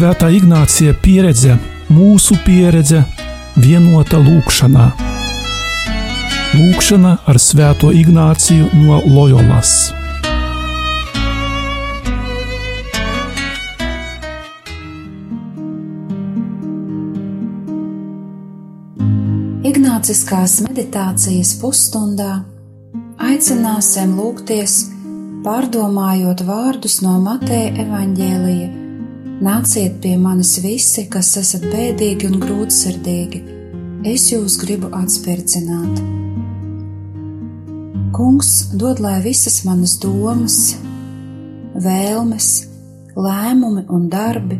Svētā Ignācija pieredze, mūsu pieredze, vienota lūkšanā. Lūkšana ar Svēto Ignāciju no Loyolas. Ignāciskās meditācijas pusstundā aicināsim lūgties, pārdomājot vārdus no Mateja evaņģēlija Nāciet pie manis visi, kas esat bēdīgi un grūtsirdīgi, es jūs gribu atspirdzināt. Kungs dod, lai visas manas domas, vēlmes, lēmumi un darbi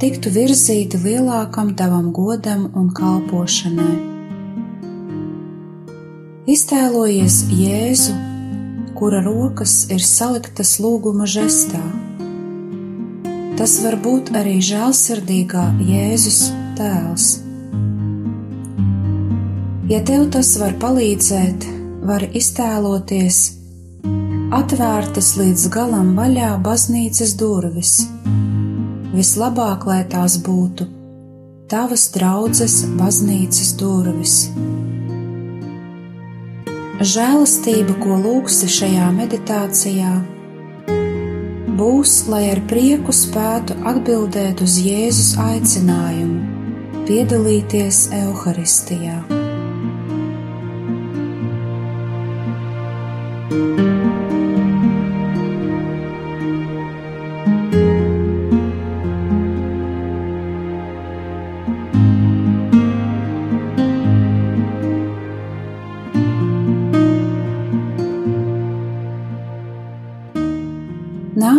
tiktu virzīti lielākam tavam godam un kalpošanai. Iztēlojies Jēzu, kura rokas ir saliktas lūguma žestā Tas var būt arī žēlsirdīgā Jēzus tēls. Ja tev tas var palīdzēt, var iztēloties atvērtas līdz galam vaļā baznīcas durvis. Vislabāk, lai tās būtu tavas draudzes baznīcas durvis. Žēlastība, ko lūgsi šajā meditācijā, būs, lai ar prieku spētu atbildēt uz Jēzus aicinājumu, piedalīties Euharistijā.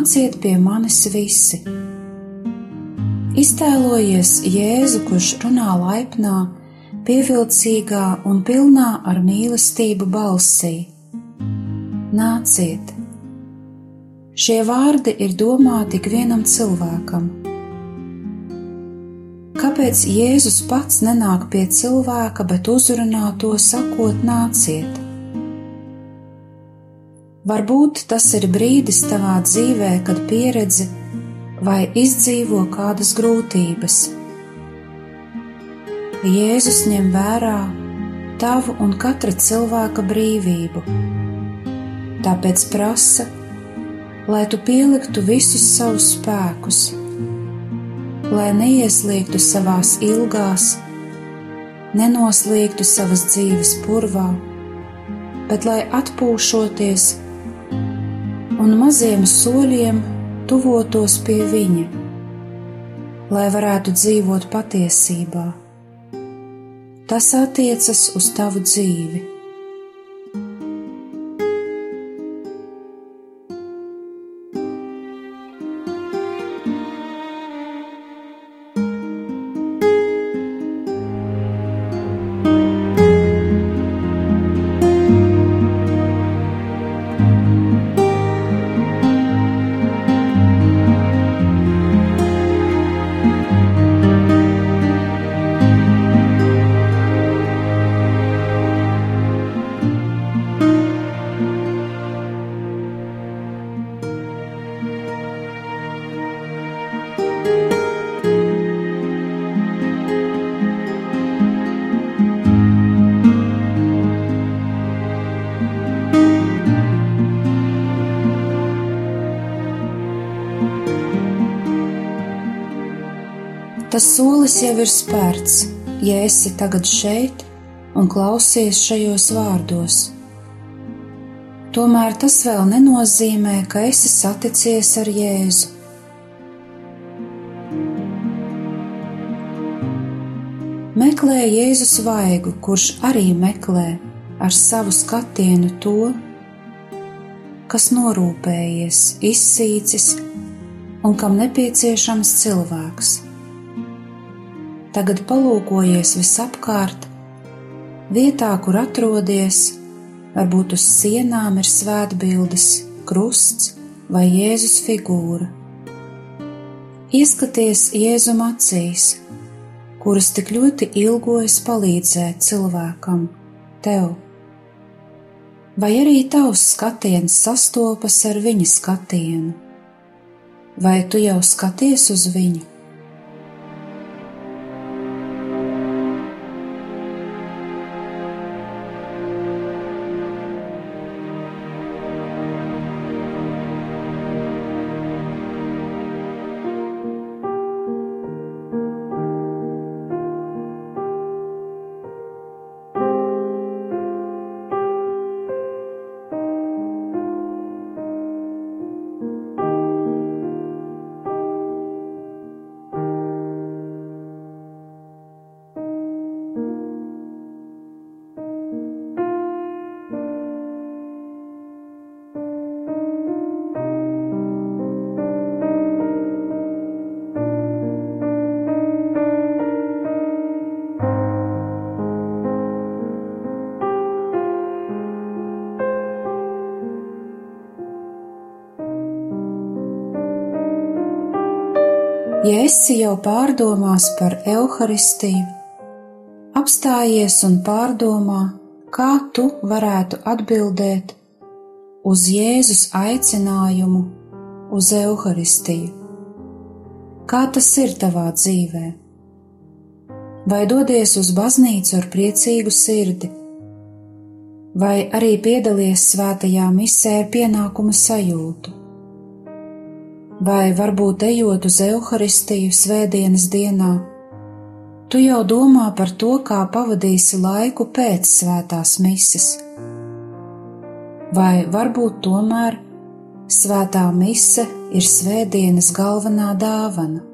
Nāciet pie manis visi. Iztēlojies Jēzu, kurš runā laipnā, pievilcīgā un pilnā ar mīlestību balsī. Nāciet! Šie vārdi ir domāti ikvienam cilvēkam. Kāpēc Jēzus pats nenāk pie cilvēka, bet uzrunā to sakot: Nāciet! Varbūt tas ir brīdis tavā dzīvē, kad pieredzi vai izdzīvo kādas grūtības. Jēzus ņem vērā tavu un katra cilvēka brīvību. Tāpēc prasa, lai tu pieliktu visus savus spēkus, lai neieslīgtu savās ilgās, nenoslīgtu savas dzīves purvā, bet lai atpūšoties, un maziem soļiem tuvotos pie viņa, lai varētu dzīvot patiesībā. Tas attiecas uz tavu dzīvi. Tas solis jau ir spērts, ja esi tagad šeit un klausies šajos vārdos. Tomēr tas vēl nenozīmē, ka esi saticies ar Jēzu. Meklē Jēzus vaigu, kurš arī meklē ar savu skatienu to, kas norūpējies, izsīcis un kam nepieciešams cilvēks. Tagad palūkojies visapkārt, vietā, kur atrodies, varbūt uz sienām ir svētbildes, krusts vai Jēzus figūra. Ieskaties Jēzum acīs, kuras tik ļoti ilgojas palīdzēt cilvēkam, tev. Vai arī tavs skatiens sastopas ar viņa skatienu? Vai tu jau skaties uz viņu? Ja esi jau pārdomās par evaharistiju, apstājies un pārdomā, kā tu varētu atbildēt uz Jēzus aicinājumu uz evaharistiju. Kā tas ir tavā dzīvē? Vai dodies uz baznīcu ar priecīgu sirdi? vai arī piedalies svētajā misē ar pienākumu sajūtu, vai varbūt ejot uz evaharistiju svētdienas dienā, tu jau domā par to, kā pavadīsi laiku pēc svētās mises, vai varbūt tomēr svētā mise ir svētdienas galvenā dāvana.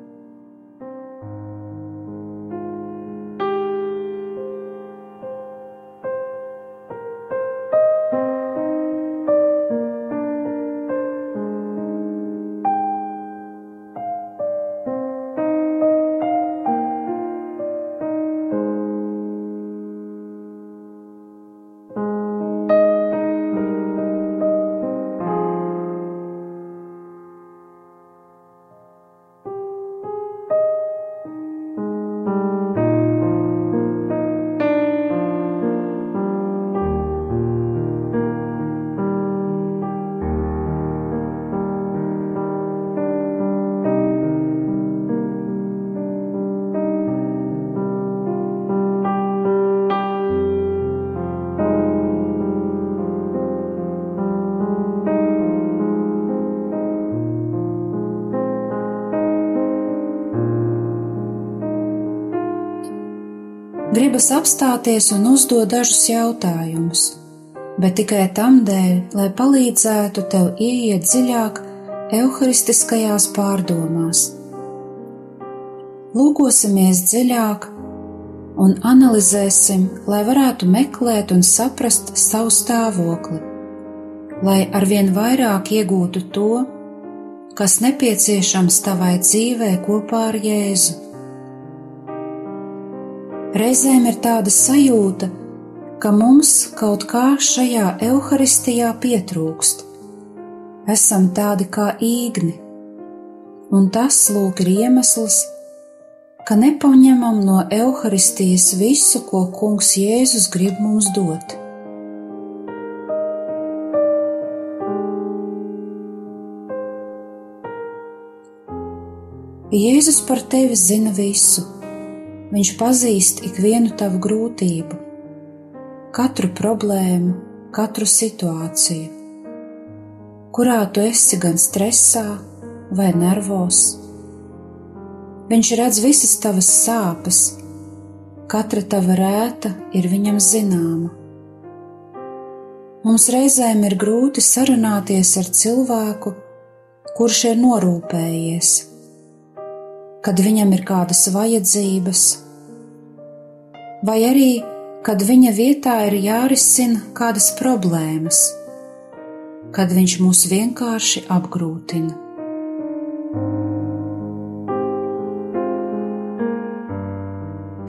Gribas apstāties un uzdot dažus jautājumus, bet tikai tam dēļ, lai palīdzētu tev ieiet dziļāk evaharistiskajās pārdomās. Lūkosimies dziļāk un analizēsim, lai varētu meklēt un saprast savu stāvokli, lai arvien vairāk iegūtu to, kas nepieciešams tavai dzīvē kopā ar Jēzu. Reizēm ir tāda sajūta, ka mums kaut kā šajā evaharistijā pietrūkst. Esam tādi kā īgni, un tas lūk ir iemesls, ka nepaņemam no evaharistijas visu, ko Kungs Jēzus grib mums dot. Jēzus par tevi zina visu Viņš pazīst ikvienu tavu grūtību, katru problēmu, katru situāciju, kurā tu esi gan stresā vai nervos. Viņš redz visas tavas sāpes, katra tava rēta ir viņam zināma. Mums reizēm ir grūti sarunāties ar cilvēku, kurš ir norūpējies kad viņam ir kādas vajadzības, vai arī, kad viņa vietā ir jārisina kādas problēmas, kad viņš mūs vienkārši apgrūtina.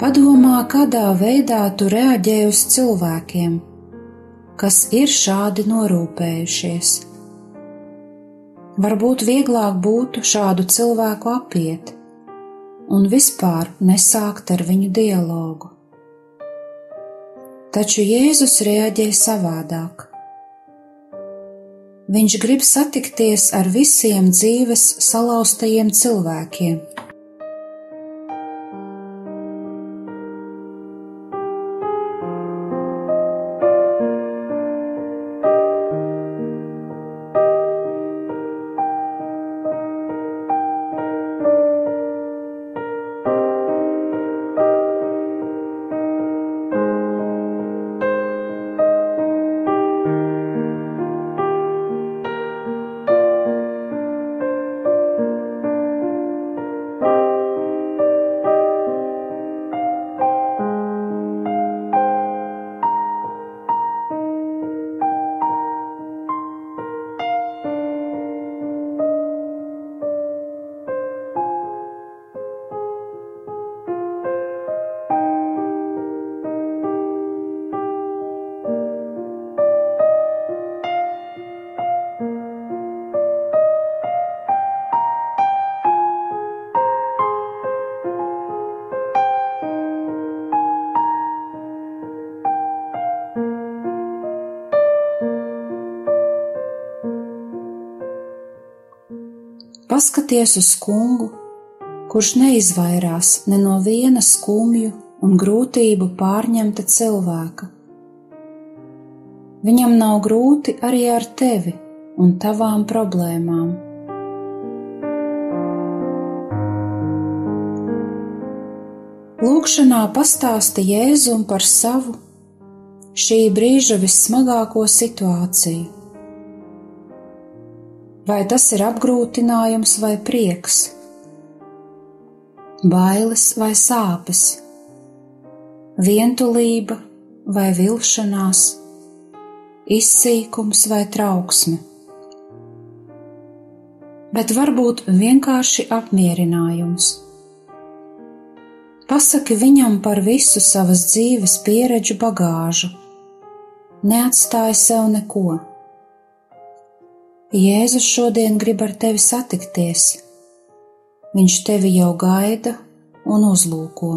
Padomā, kādā veidā tu reaģē uz cilvēkiem, kas ir šādi norūpējušies. Varbūt vieglāk būtu šādu cilvēku apiet, un vispār nesākt ar viņu dialogu. Taču Jēzus reaģē savādāk. Viņš grib satikties ar visiem dzīves salauztajiem cilvēkiem, Paskaties uz kungu, kurš neizvairās ne no viena skumju un grūtību pārņemta cilvēka. Viņam nav grūti arī ar tevi un tavām problēmām. Lūkšanā pastāsti Jēzum par savu šī brīža vissmagāko situāciju. Vai tas ir apgrūtinājums vai prieks, bailes vai sāpes, vientulība vai vilšanās, izsīkums vai trauksme, bet varbūt vienkārši apmierinājums. Pasaki viņam par visu savas dzīves pieredžu bagāžu. Neatstāj sev neko. Jēzus šodien grib ar tevi satikties. Viņš tevi jau gaida un uzlūko.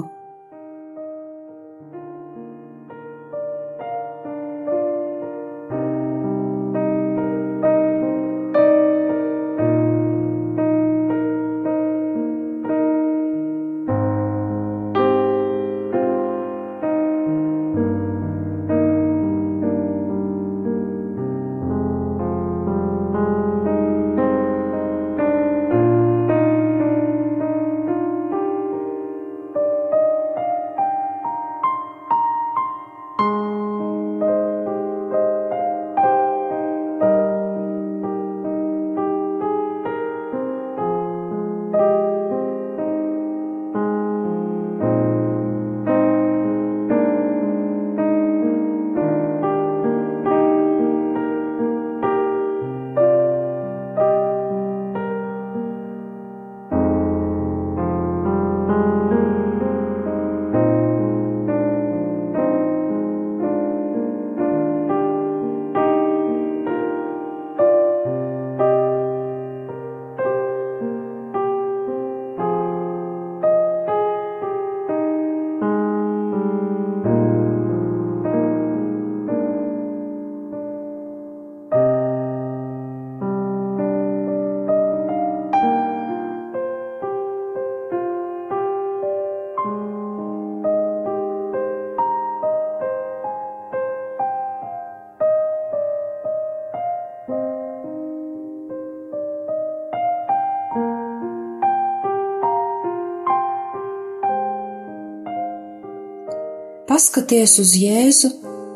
Paskaties uz Jēzu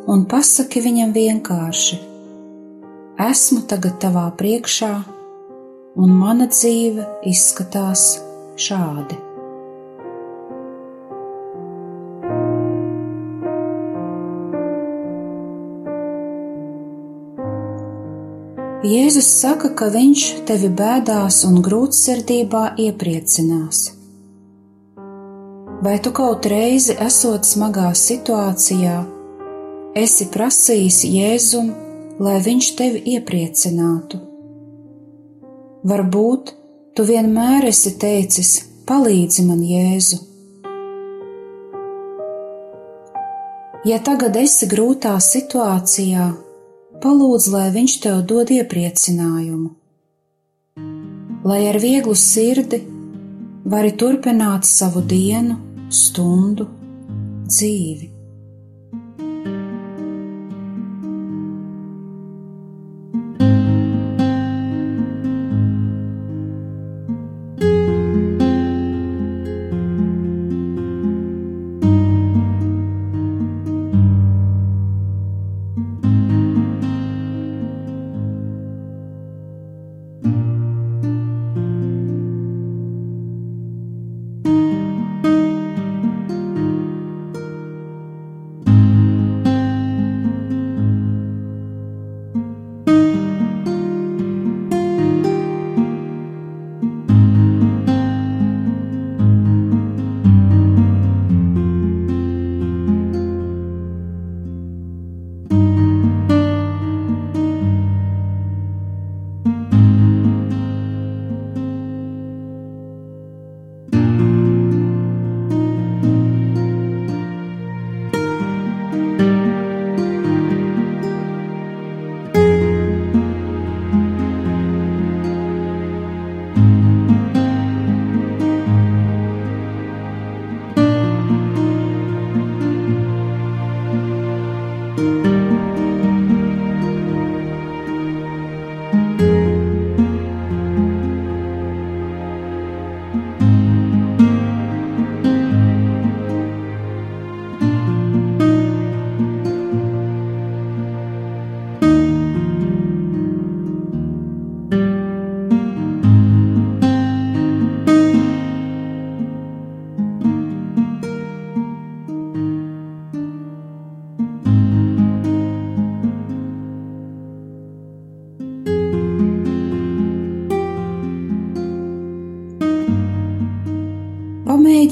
un pasaki viņam vienkārši: Esmu tagad tavā priekšā, un mana dzīve izskatās šādi. Jēzus saka, ka viņš tevi bēdās un grūtsirdībā iepriecinās. Vai tu kaut reizi esot smagā situācijā, esi prasījis Jēzum, lai viņš tevi iepriecinātu? Varbūt tu vienmēr esi teicis: Palīdzi man, Jēzu! Ja tagad esi grūtā situācijā, palūdz, lai viņš tev dod iepriecinājumu. Lai ar vieglu sirdi vari turpināt savu dienu stundu dzīvi.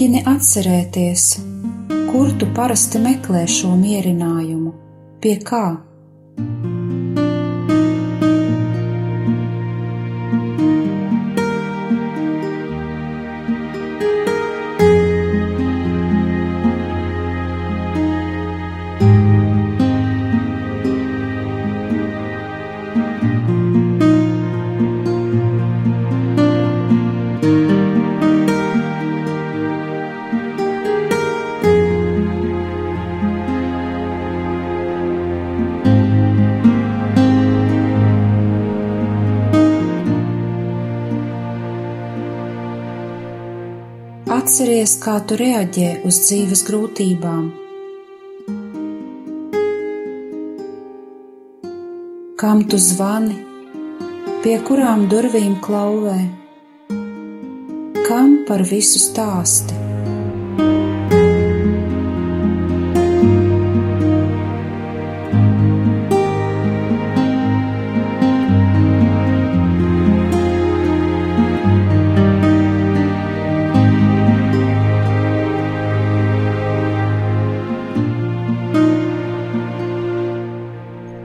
Mēģini atcerēties, kur tu parasti meklē šo mierinājumu, pie kā. Atceries, kā tu reaģē uz dzīves grūtībām. Kam tu zvani, pie kurām durvīm klauvē, kam par visu stāsti?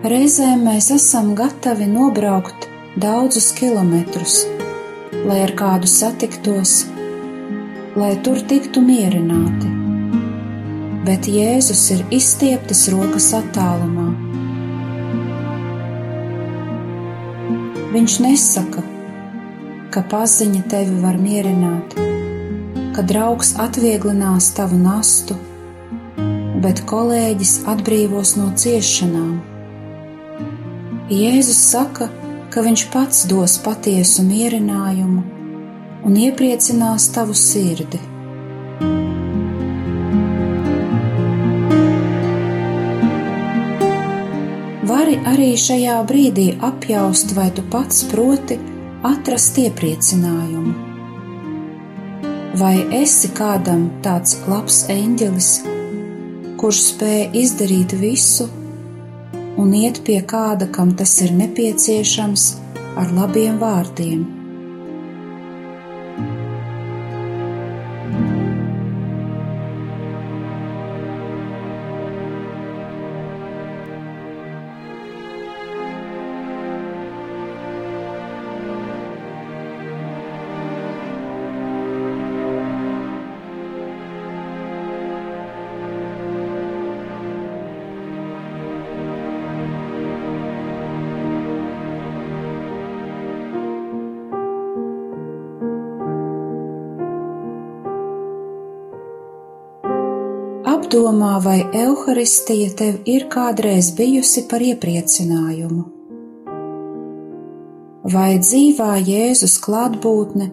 Reizēm mēs esam gatavi nobraukt daudzus kilometrus, lai ar kādu satiktos, lai tur tiktu mierināti. Bet Jēzus ir izstieptas rokas attālumā. Viņš nesaka, ka paziņa tevi var mierināt, ka draugs atvieglinās tavu nastu, bet kolēģis atbrīvos no ciešanām Jēzus saka, ka Viņš pats dos patiesu mierinājumu un iepriecinās tavu sirdi. Vari arī šajā brīdī apjaust, vai tu pats proti atrast iepriecinājumu. Vai esi kādam tāds labs eņģelis, kurš spēj izdarīt visu, un iet pie kāda, kam tas ir nepieciešams, ar labiem vārdiem. Apdomā, vai evaharistija tev ir kādreiz bijusi par iepriecinājumu? Vai dzīvā Jēzus klātbūtne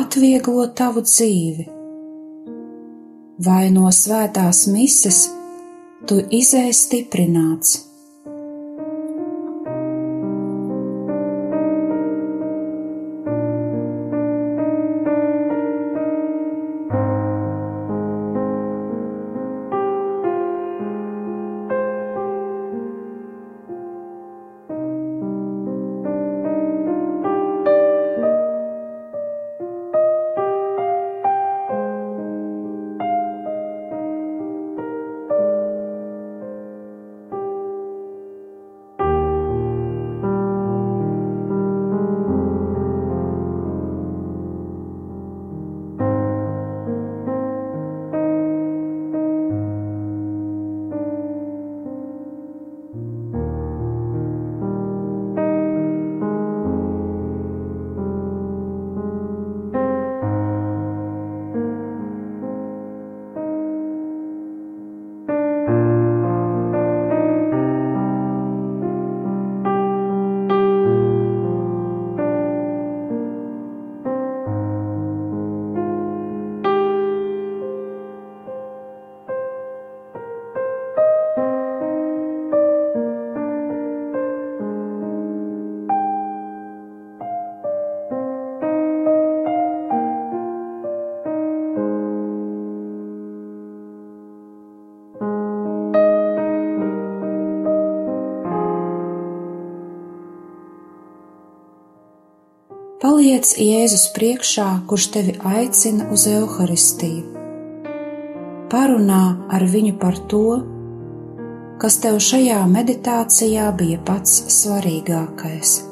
atvieglo tavu dzīvi? Vai no svētās mises tu izēj stiprināts? Paliec Jēzus priekšā, kurš tevi aicina uz evaharistiju. parunā ar viņu par to, kas tev šajā meditācijā bija pats svarīgākais.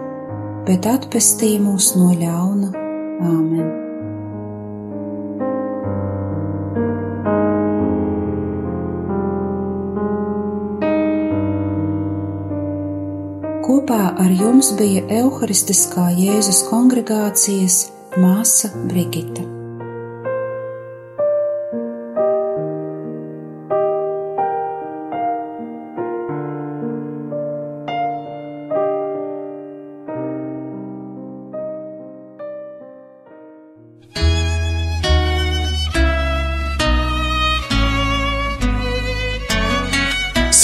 bet atpestī mūs no ļauna. Āmen! Kopā ar jums bija Euharistiskā Jēzus kongregācijas māsa Brigita.